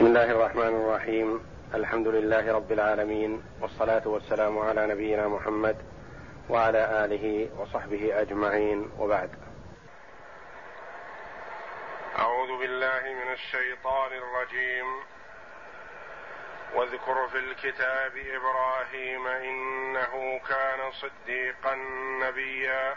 بسم الله الرحمن الرحيم. الحمد لله رب العالمين والصلاة والسلام على نبينا محمد وعلى آله وصحبه أجمعين. وبعد. أعوذ بالله من الشيطان الرجيم. واذكر في الكتاب إبراهيم إنه كان صديقا نبيا.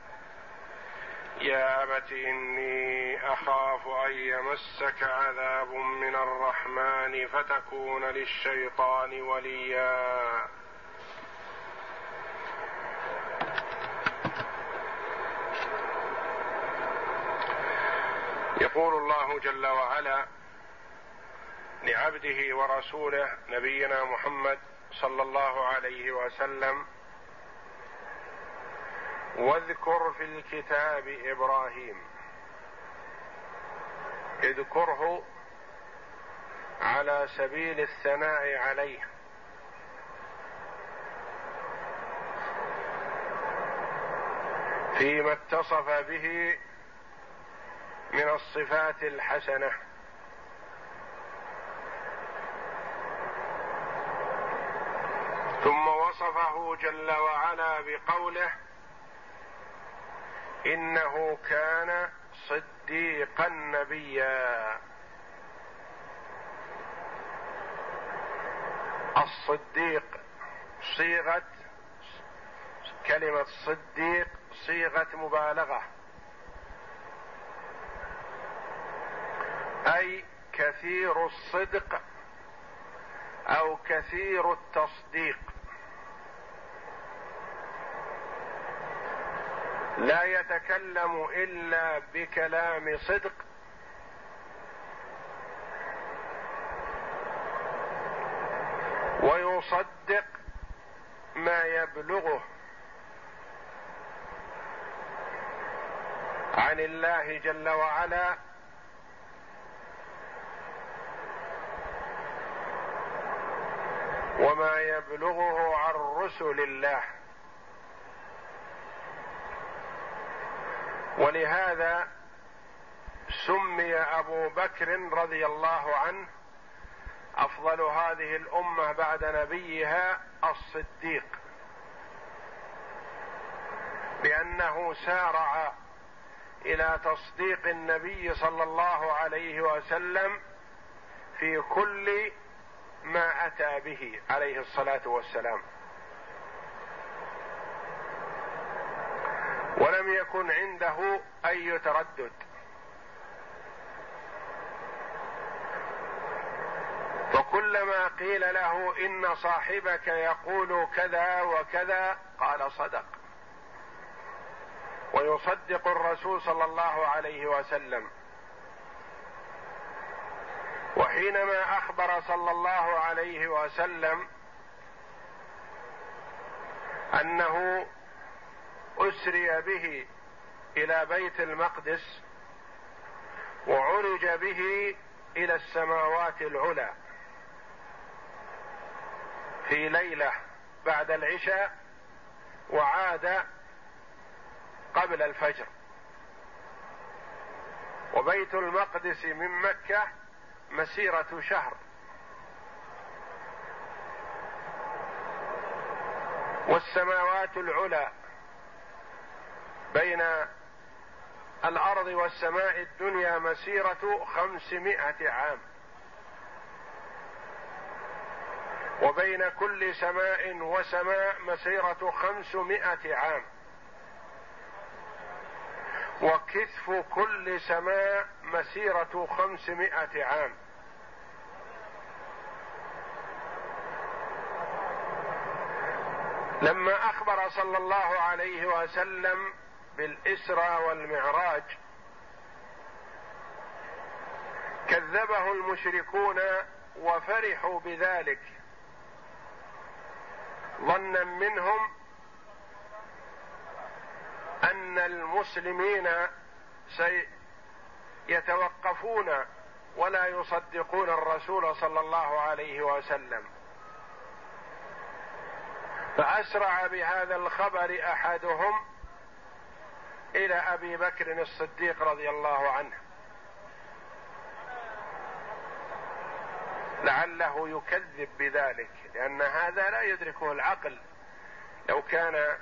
يا ابت إني أخاف أن يمسك عذاب من الرحمن فتكون للشيطان وليا. يقول الله جل وعلا لعبده ورسوله نبينا محمد صلى الله عليه وسلم واذكر في الكتاب إبراهيم. اذكره على سبيل الثناء عليه. فيما اتصف به من الصفات الحسنة. ثم وصفه جل وعلا بقوله إنه كان صديقا نبيا. الصديق صيغة كلمة صديق صيغة مبالغة. أي كثير الصدق أو كثير التصديق. لا يتكلم إلا بكلام صدق. ويصدق ما يبلغه. عن الله جل وعلا. وما يبلغه عن رسل الله. ولهذا سمي أبو بكر رضي الله عنه أفضل هذه الأمة بعد نبيها الصديق لأنه سارع إلى تصديق النبي صلى الله عليه وسلم في كل ما أتى به عليه الصلاة والسلام. ولم يكن عنده أي تردد. وكلما قيل له إن صاحبك يقول كذا وكذا قال صدق. ويصدق الرسول صلى الله عليه وسلم. وحينما أخبر صلى الله عليه وسلم أنه أسري به إلى بيت المقدس وعرج به إلى السماوات العلى. في ليلة بعد العشاء وعاد قبل الفجر. وبيت المقدس من مكة مسيرة شهر. والسماوات العلى بين الأرض والسماء الدنيا مسيرة خمسمائة عام. وبين كل سماء وسماء مسيرة خمسمائة عام. وكثف كل سماء مسيرة خمسمائة عام. لما أخبر صلى الله عليه وسلم بالإسرى والمعراج. كذبه المشركون وفرحوا بذلك. ظنا منهم أن المسلمين سيتوقفون ولا يصدقون الرسول صلى الله عليه وسلم. فأسرع بهذا الخبر أحدهم إلى أبي بكر الصديق رضي الله عنه. لعله يكذب بذلك لأن هذا لا يدركه العقل. لو كان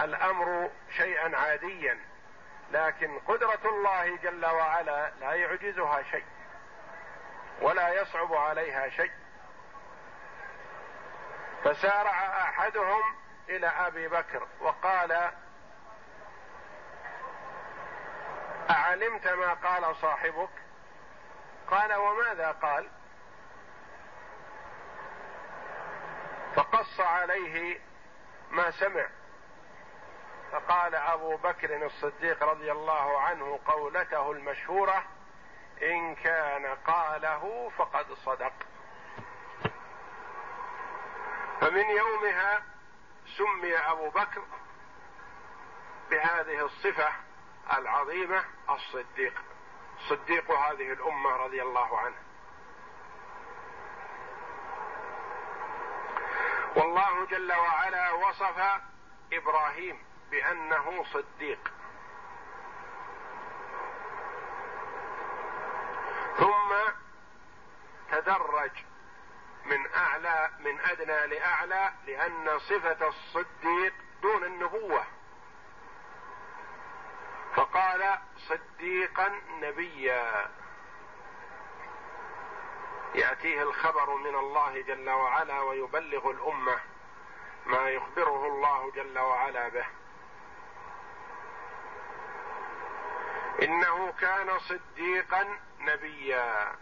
الأمر شيئا عاديا لكن قدرة الله جل وعلا لا يعجزها شيء ولا يصعب عليها شيء. فسارع أحدهم إلى أبي بكر وقال أعلمت ما قال صاحبك؟ قال وماذا قال؟ فقص عليه ما سمع. فقال أبو بكر الصديق رضي الله عنه قولته المشهورة إن كان قاله فقد صدق. فمن يومها سمي أبو بكر بهذه الصفة العظيمة الصديق صديق هذه الأمة رضي الله عنه. والله جل وعلا وصف إبراهيم بأنه صديق. ثم تدرج من أعلى من أدنى لأعلى لأن صفة الصديق دون النبوة. فقال صديقا نبيا. يأتيه الخبر من الله جل وعلا ويبلغ الأمة ما يخبره الله جل وعلا به. إنه كان صديقا نبيا.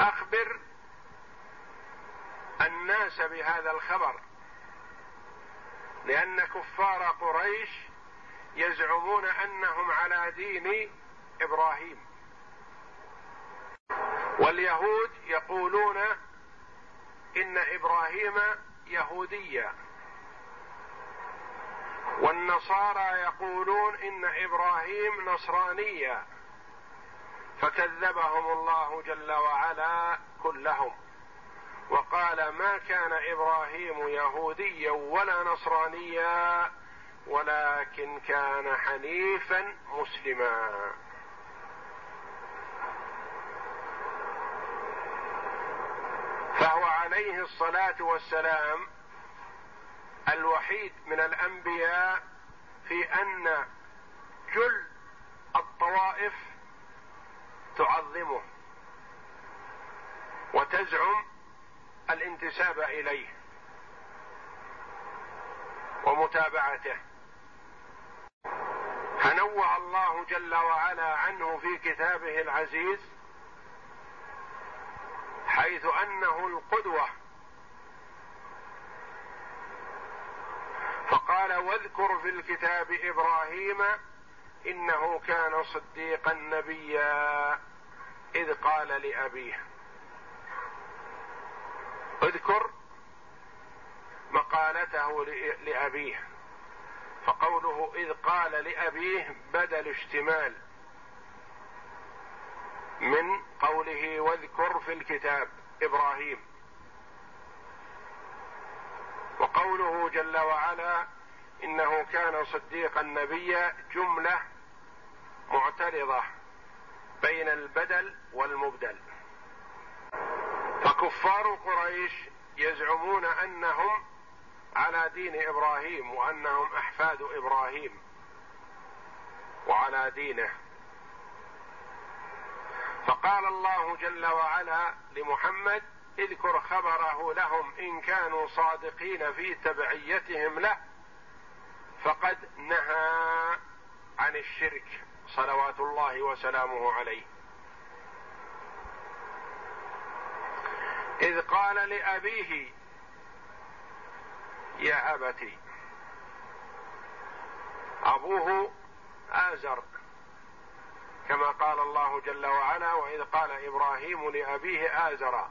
أخبر الناس بهذا الخبر. لأن كفار قريش يزعمون أنهم على دين إبراهيم. واليهود يقولون إن إبراهيم يهوديا والنصارى يقولون إن إبراهيم نصرانيا فكذبهم الله جل وعلا كلهم. وقال ما كان إبراهيم يهوديا ولا نصرانيا ولكن كان حنيفا مسلما. فهو عليه الصلاة والسلام الوحيد من الأنبياء في أن جل الطوائف تعظمه وتزعم الانتساب إليه ومتابعته. فنوه الله جل وعلا عنه في كتابه العزيز حيث أنه القدوة. فقال واذكر في الكتاب إبراهيم إنه كان صديقا نبيا إذ قال لأبيه. اذكر مقالته لأبيه فقوله إذ قال لأبيه بدل اشتمال من قوله واذكر في الكتاب إبراهيم. وقوله جل وعلا إنه كان صديقا نبيا جملة معترضة بين البدل والمبدل. فكفار قريش يزعمون أنهم على دين إبراهيم وأنهم أحفاد إبراهيم وعلى دينه. فقال الله جل وعلا لمحمد اذكر خبره لهم إن كانوا صادقين في تبعيتهم له فقد نهى عن الشرك صلوات الله وسلامه عليه اذ قال لأبيه يا ابت أبوه آزر كما قال الله جل وعلا وإذ قال إبراهيم لأبيه ازرا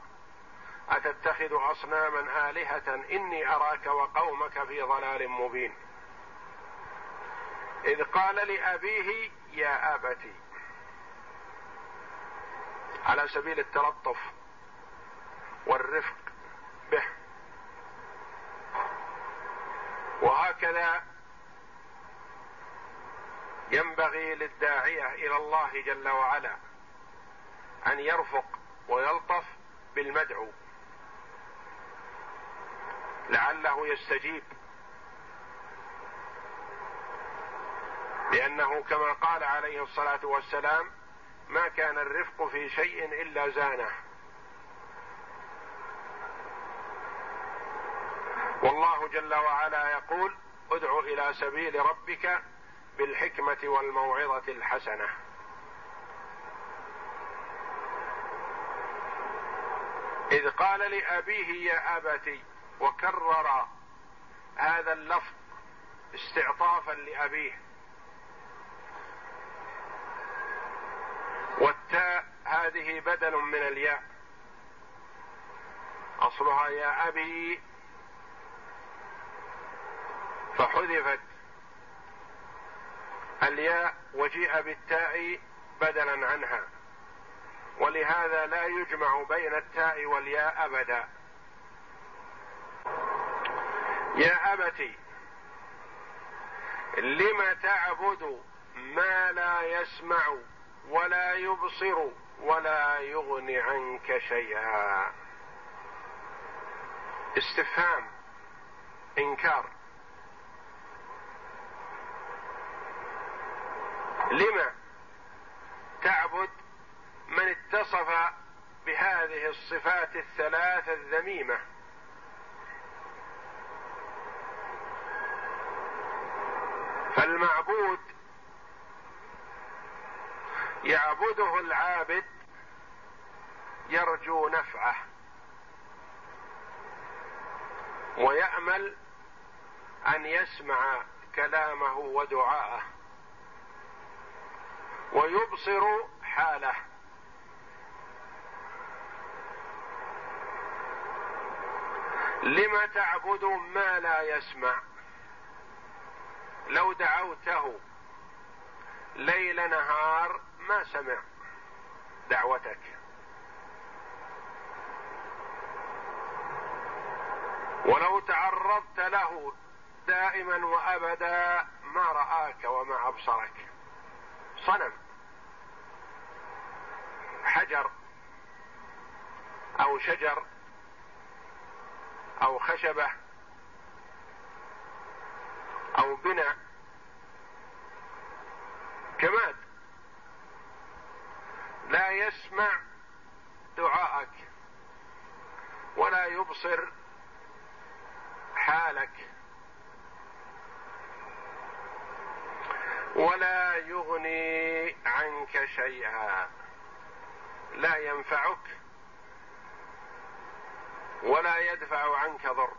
أتتخذ أصناما آلهة إني أراك وقومك في ضلال مبين. إذ قال لأبيه يا ابت على سبيل التلطف والرفق به. وهكذا ينبغي للداعية إلى الله جل وعلا أن يرفق ويلطف بالمدعو. لعله يستجيب. لأنه كما قال عليه الصلاة والسلام ما كان الرفق في شيء إلا زانه. والله جل وعلا يقول ادع إلى سبيل ربك بالحكمة والموعظة الحسنة. إذ قال لأبيه يا ابت وكرر هذا اللفظ استعطافا لأبيه. والتاء هذه بدل من الياء. أصلها يا أبي فحذفت الياء وجيء بالتاء بدلا عنها. ولهذا لا يجمع بين التاء والياء ابدا. يا ابت لم تعبد ما لا يسمع ولا يبصر ولا يغني عنك شيئا؟ استفهام إنكار. لما تعبد من اتصف بهذه الصفات الثلاث الذميمة؟ فالمعبود يعبده العابد يرجو نفعه ويأمل أن يسمع كلامه ودعاءه. ويبصر حاله. لم تعبد ما لا يسمع؟ لو دعوته ليل نهار ما سمع دعوتك. ولو تعرضت له دائما وأبدا ما رآك وما أبصرك. صنم. حجر أو شجر أو خشبة أو بناء كماد لا يسمع دعاءك ولا يبصر حالك ولا يغني عنك شيئا. لا ينفعك ولا يدفع عنك ضر.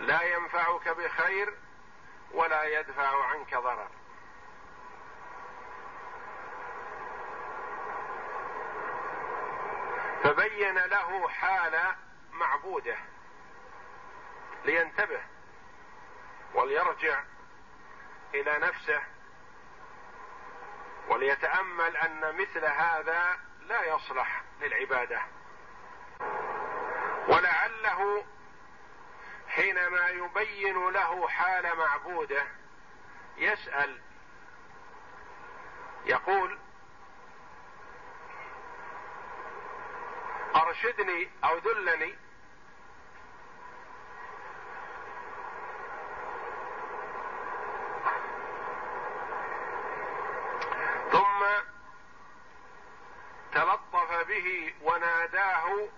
لا ينفعك بخير ولا يدفع عنك ضرر. فبين له حال معبوده لينتبه وليرجع إلى نفسه وليتأمل أن مثل هذا لا يصلح للعبادة. ولعله حينما يبين له حال معبوده يسأل يقول أرشدني أو دلني به وناداه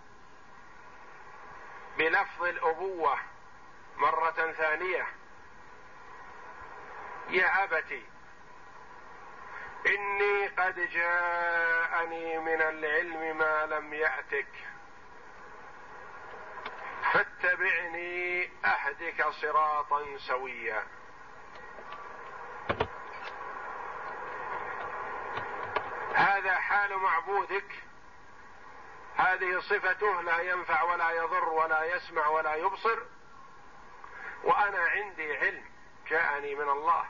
بلفظ الابوه مرة ثانية. يا ابت إني قد جاءني من العلم ما لم يأتك. فاتبعني أهدك صراطا سويا. حال معبودك. هذه صفته لا ينفع ولا يضر ولا يسمع ولا يبصر وأنا عندي علم جاءني من الله.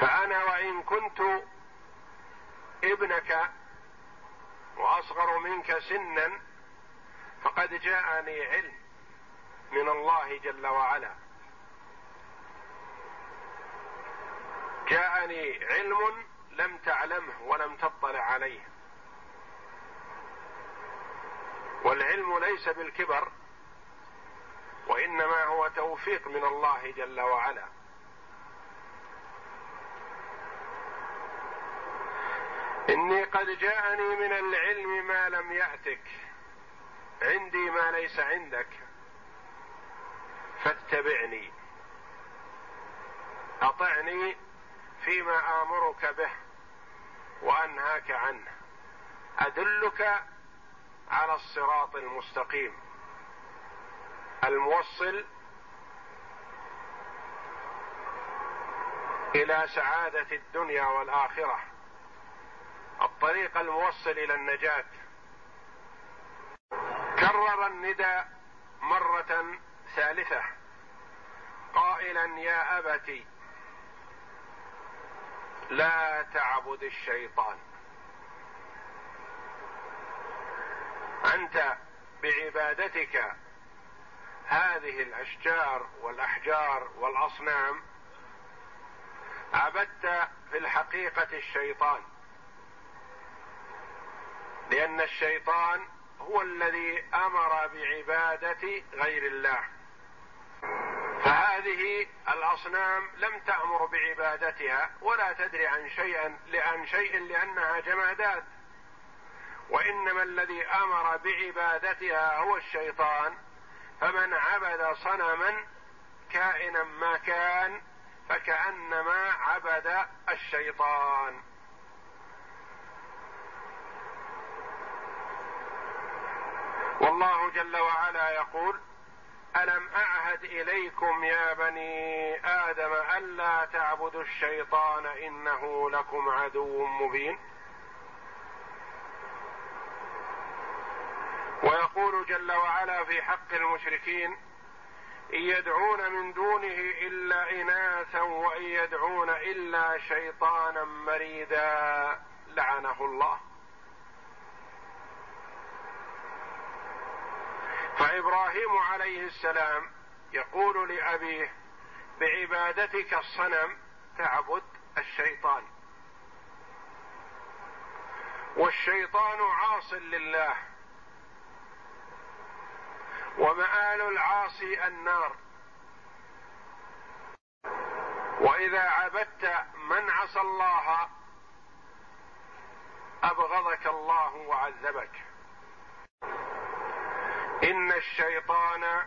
فأنا وإن كنت ابنك وأصغر منك سنا فقد جاءني علم من الله جل وعلا. جاءني علم لم تعلمه ولم تطلع عليه. والعلم ليس بالكبر وإنما هو توفيق من الله جل وعلا. إني قد جاءني من العلم ما لم يأتك عندي ما ليس عندك فاتبعني. أطعني فيما آمرك به وأنهاك عنه. أدلك على الصراط المستقيم. الموصل إلى سعادة الدنيا والآخرة. الطريق الموصل إلى النجاة. كرر النداء مرة ثالثة. قائلا يا ابت لا تعبد الشيطان. أنت بعبادتك هذه الأشجار والأحجار والأصنام عبدت في الحقيقة الشيطان. لأن الشيطان هو الذي أمر بعبادة غير الله. فهذه الأصنام لم تأمر بعبادتها ولا تدري عن شيئا عن شيء لأنها جمادات. وإنما الذي أمر بعبادتها هو الشيطان. فمن عبد صنما كائنا ما كان فكأنما عبد الشيطان. والله جل وعلا يقول ألم أعهد إليكم يا بني آدم الا تعبدوا الشيطان إنه لكم عدو مبين؟ ويقول جل وعلا في حق المشركين إن يدعون من دونه إلا إناثا وإن يدعون إلا شيطانا مريدا لعنه الله. فإبراهيم عليه السلام يقول لأبيه بعبادتك الصنم تعبد الشيطان. والشيطان عاص لله. ومآل العاصي النار. وإذا عبدت من عصى الله أبغضك الله وعذبك. إن الشيطان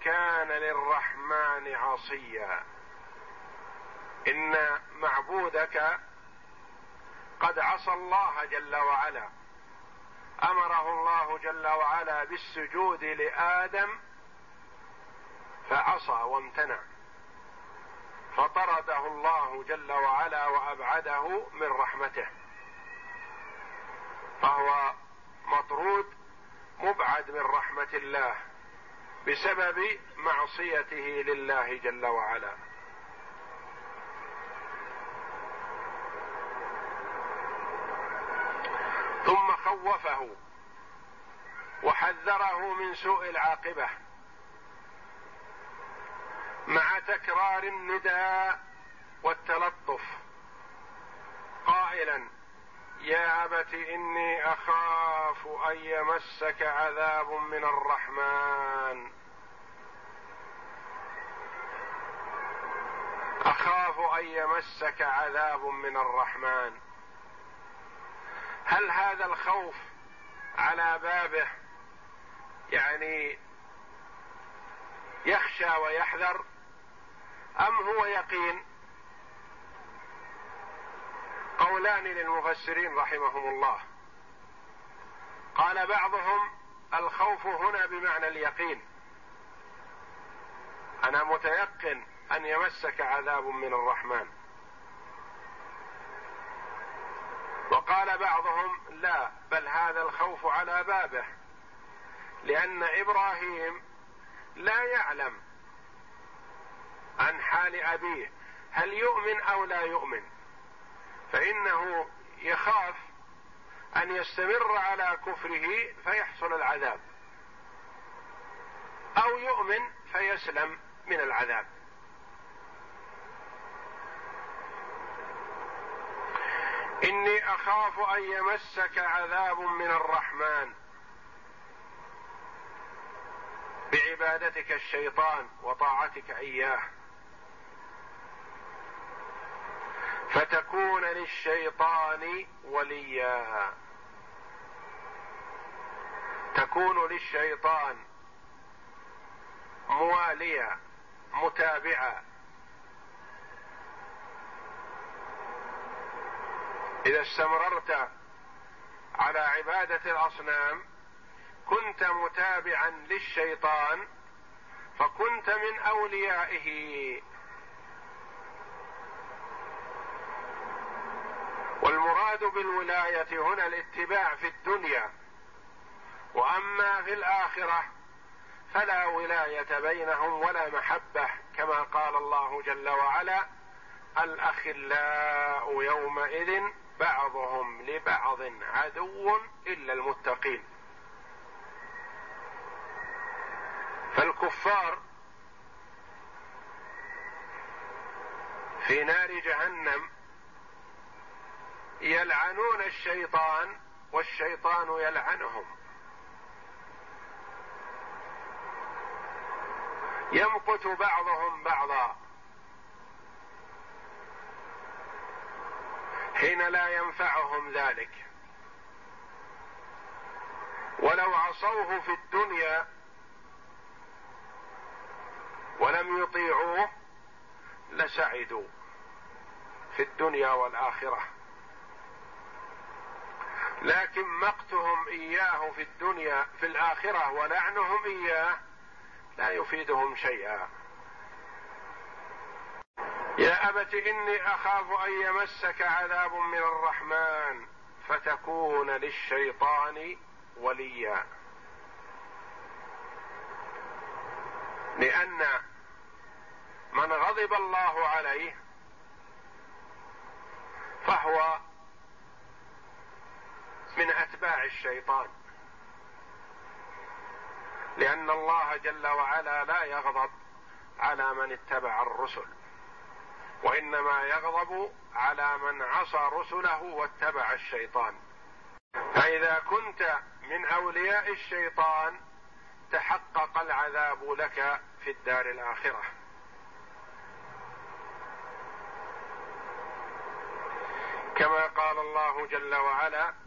كان للرحمن عصيا. إن معبودك قد عصى الله جل وعلا. أمره الله جل وعلا بالسجود لآدم فعصى وامتنع. فطرده الله جل وعلا وأبعده من رحمته. فهو مطرود مبعد من رحمة الله بسبب معصيته لله جل وعلا. ثم خوفه وحذره من سوء العاقبة مع تكرار النداء والتلطف. قائلا يا أبت إني أخاف أن يمسك عذاب من الرحمن. أخاف أن يمسك عذاب من الرحمن. هل هذا الخوف على بابه يعني يخشى ويحذر أم هو يقين؟ قولان للمفسرين رحمهم الله. قال بعضهم الخوف هنا بمعنى اليقين. أنا متيقن أن يمسك عذاب من الرحمن. قال بعضهم لا بل هذا الخوف على بابه. لأن إبراهيم لا يعلم عن حال أبيه هل يؤمن أو لا يؤمن. فإنه يخاف أن يستمر على كفره فيحصل العذاب. أو يؤمن فيسلم من العذاب. إني أخاف أن يمسك عذاب من الرحمن بعبادتك الشيطان وطاعتك إياه. فتكون للشيطان وليا. تكون للشيطان مواليا متابعا إذا استمررت على عبادة الأصنام كنت متابعا للشيطان فكنت من أوليائه. والمراد بالولاية هنا الاتباع في الدنيا. وأما في الآخرة فلا ولاية بينهم ولا محبة كما قال الله جل وعلا الأخلاء يومئذ بعضهم لبعض عدو إلا المتقين. فالكفار في نار جهنم يلعنون الشيطان والشيطان يلعنهم. يمقت بعضهم بعضا. حين لا ينفعهم ذلك. ولو عصوه في الدنيا ولم يطيعوه لسعدوا في الدنيا والآخرة. لكن مقتهم إياه في الدنيا في الآخرة ولعنهم إياه لا يفيدهم شيئا. يا أبت إني أخاف أن يمسك عذاب من الرحمن فتكون للشيطان وليا. لأن من غضب الله عليه فهو من أتباع الشيطان. لأن الله جل وعلا لا يغضب على من اتبع الرسل وإنما يغضب على من عصى رسله واتبع الشيطان. فإذا كنت من أولياء الشيطان تحقق العذاب لك في الدار الآخرة. كما قال الله جل وعلا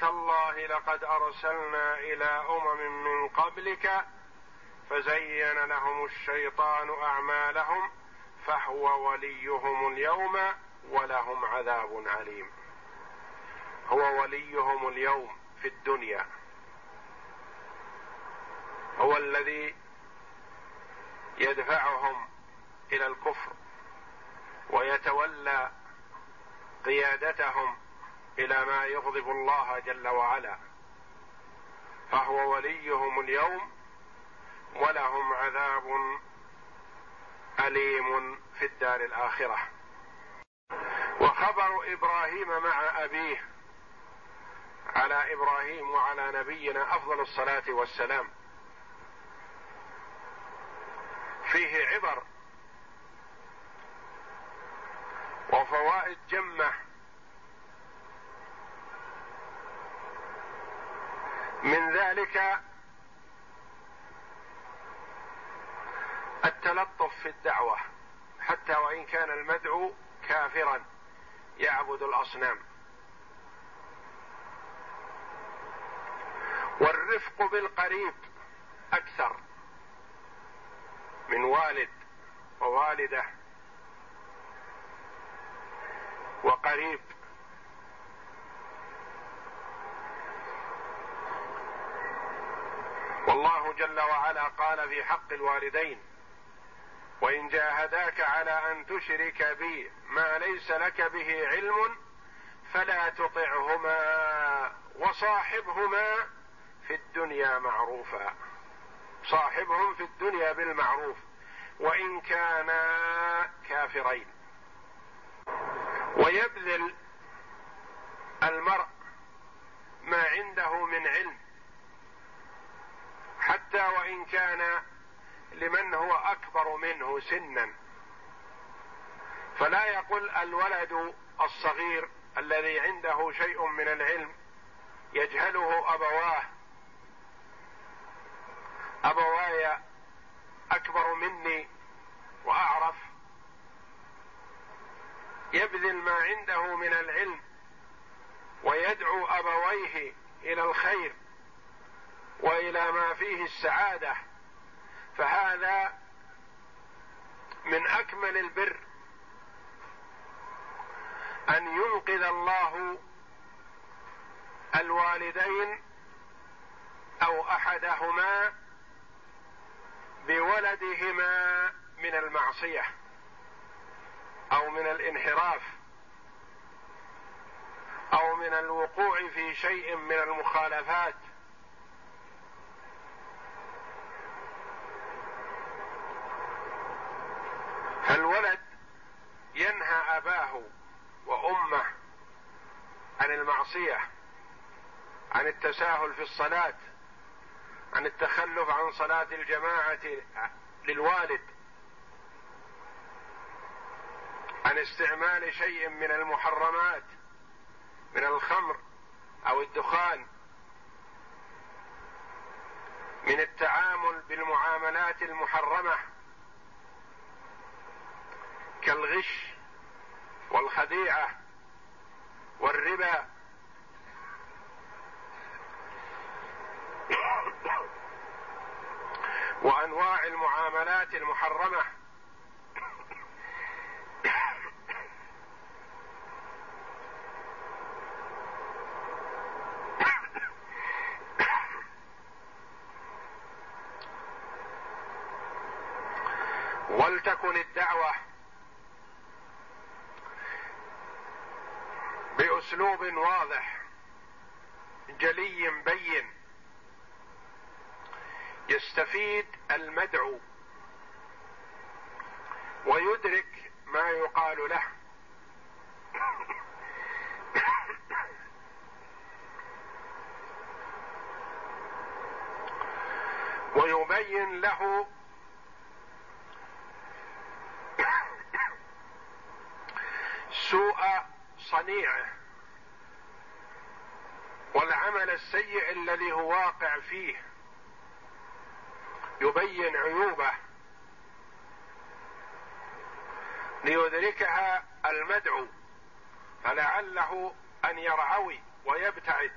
تالله لقد أرسلنا إلى أمم من قبلك فزين لهم الشيطان أعمالهم فهو وليهم اليوم ولهم عذاب عليم. هو وليهم اليوم في الدنيا. هو الذي يدفعهم إلى الكفر ويتولى قيادتهم إلى ما يغضب الله جل وعلا. فهو وليهم اليوم ولهم عذاب أليم في الدار الآخرة. وخبر إبراهيم مع أبيه على إبراهيم وعلى نبينا أفضل الصلاة والسلام. فيه عبر وفوائد جمة من ذلك التلطف في الدعوة حتى وإن كان المدعو كافرا يعبد الأصنام. والرفق بالقريب أكثر من والد ووالدة وقريب. والله جل وعلا قال في حق الوالدين وإن جاهداك على أن تشرك بي ما ليس لك به علم فلا تطعهما وصاحبهما في الدنيا معروفا. صاحبهم في الدنيا بالمعروف وإن كانا كافرين. ويبذل المرء ما عنده من علم حتى وإن كان لمن هو أكبر منه سنا. فلا يقل الولد الصغير الذي عنده شيء من العلم يجهله أبواه. أبواي أكبر مني وأعرف. يبذل ما عنده من العلم ويدعو أبويه إلى الخير. وإلى ما فيه السعادة فهذا من أكمل البر أن ينقذ الله الوالدين أو أحدهما بولدهما من المعصية أو من الانحراف أو من الوقوع في شيء من المخالفات. فالولد ينهى أباه وأمه عن المعصية عن التساهل في الصلاة عن التخلف عن صلاة الجماعة للوالد عن استعمال شيء من المحرمات من الخمر أو الدخان من التعامل بالمعاملات المحرمة. كالغش والخديعة والربا. وأنواع المعاملات المحرمة. ولتكن الدعوة بأسلوب واضح جلي بين. يستفيد المدعو ويدرك ما يقال له. ويبين له سوء صنيعه. والعمل السيء الذي هو واقع فيه يبين عيوبه ليدركها المدعو فلعله أن يرعوي ويبتعد.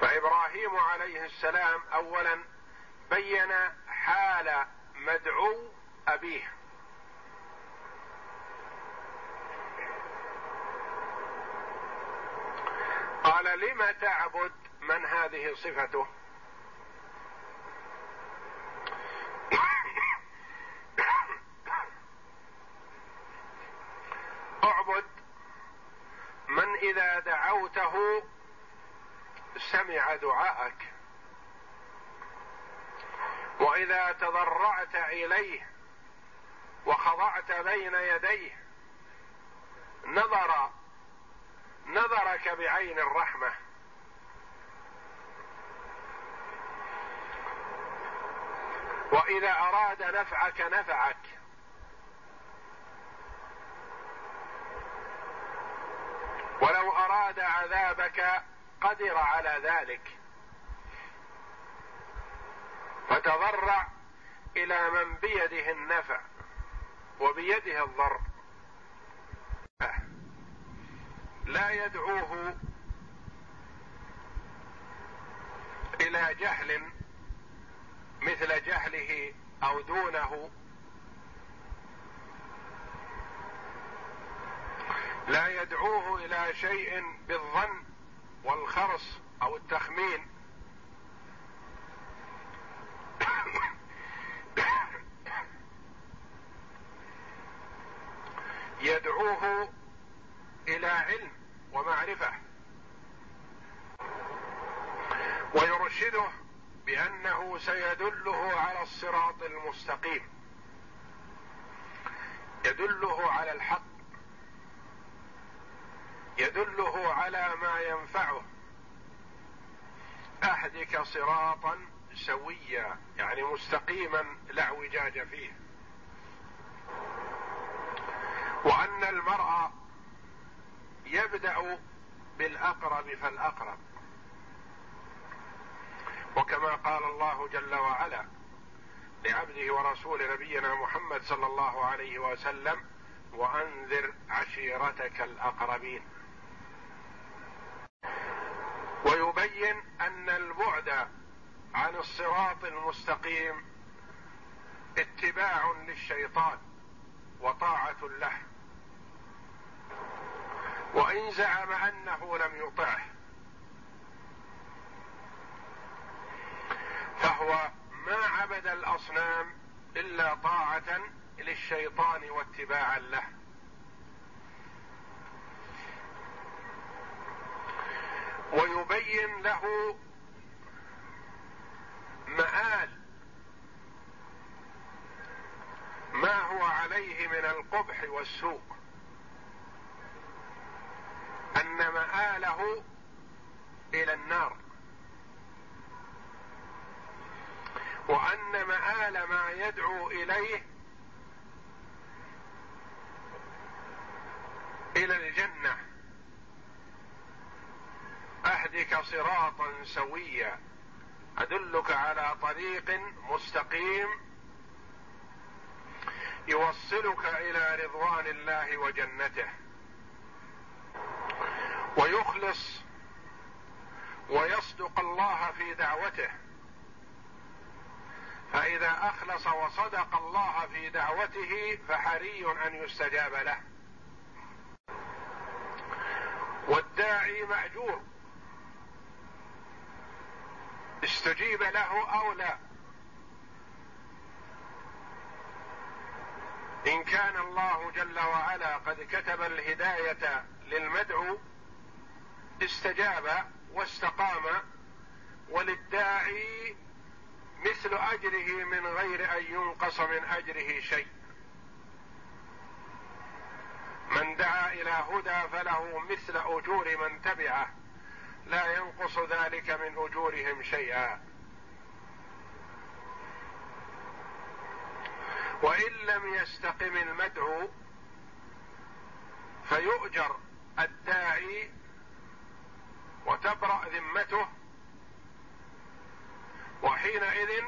فإبراهيم عليه السلام اولا بين حال مدعو أبيه. قال لم تعبد من هذه صفته؟ أعبد من إذا دعوته سمع دعاءك وإذا تضرعت إليه وخضعت بين يديه نظر نظرك بعين الرحمة. وإذا أراد نفعك نفعك. ولو أراد عذابك قدر على ذلك. فتضرع إلى من بيده النفع وبيده الضر. لا يدعوه إلى جهل مثل جهله أو دونه. لا يدعوه إلى شيء بالظن والخرص أو التخمين. يدعوه إلى علم ومعرفة. ويرشده بأنه سيدله على الصراط المستقيم. يدله على الحق. يدله على ما ينفعه. أهدك صراطا سويا يعني مستقيما لا اعوجاج فيه. وأن المرء يبدأ بالأقرب فالأقرب. وكما قال الله جل وعلا لعبده ورسول نبينا محمد صلى الله عليه وسلم وأنذر عشيرتك الأقربين. ويبين أن البعد عن الصراط المستقيم اتباع للشيطان وطاعة له. وإن زعم أنه لم يطعه. فهو ما عبد الأصنام إلا طاعة للشيطان واتباعا له. ويبين له مآل ما هو عليه من القبح والسوء. أن مآله إلى النار. وأن مآل ما يدعو إليه إلى الجنة. أهدك صراطا سويا. أدلك على طريق مستقيم. يوصلك إلى رضوان الله وجنته. ويخلص ويصدق الله في دعوته. فإذا أخلص وصدق الله في دعوته فحري أن يستجاب له. والداعي مأجور. استجيب له أو لا. إن كان الله جل وعلا قد كتب الهداية للمدعو استجاب واستقام وللداعي مثل أجره من غير أن ينقص من أجره شيء. من دعا إلى هدى فله مثل أجور من تبعه لا ينقص ذلك من أجورهم شيئا. وإن لم يستقم المدعو فيؤجر الداعي وتبرأ ذمته وحينئذ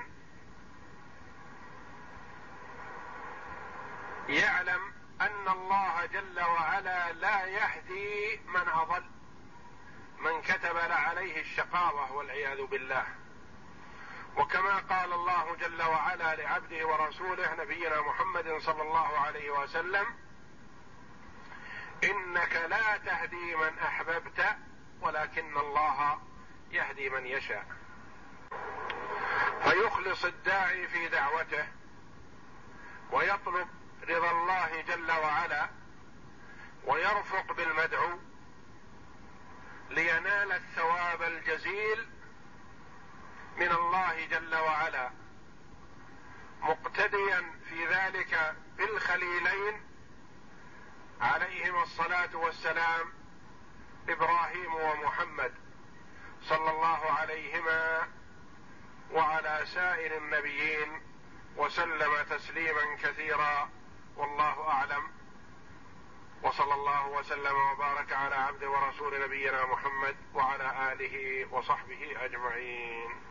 يعلم أن الله جل وعلا لا يهدي من أضل من كتب عليه الشقاوة والعياذ بالله. وكما قال الله جل وعلا لعبده ورسوله نبينا محمد صلى الله عليه وسلم إنك لا تهدي من أحببت ولكن الله يهدي من يشاء. فيخلص الداعي في دعوته ويطلب رضا الله جل وعلا ويرفق بالمدعو لينال الثواب الجزيل من الله جل وعلا. مقتديا في ذلك بالخليلين عليهما الصلاة والسلام إبراهيم ومحمد صلى الله عليهما وعلى سائر النبيين وسلم تسليما كثيرا والله أعلم. وصلى الله وسلم وبارك على عبد ورسول نبينا محمد وعلى آله وصحبه أجمعين.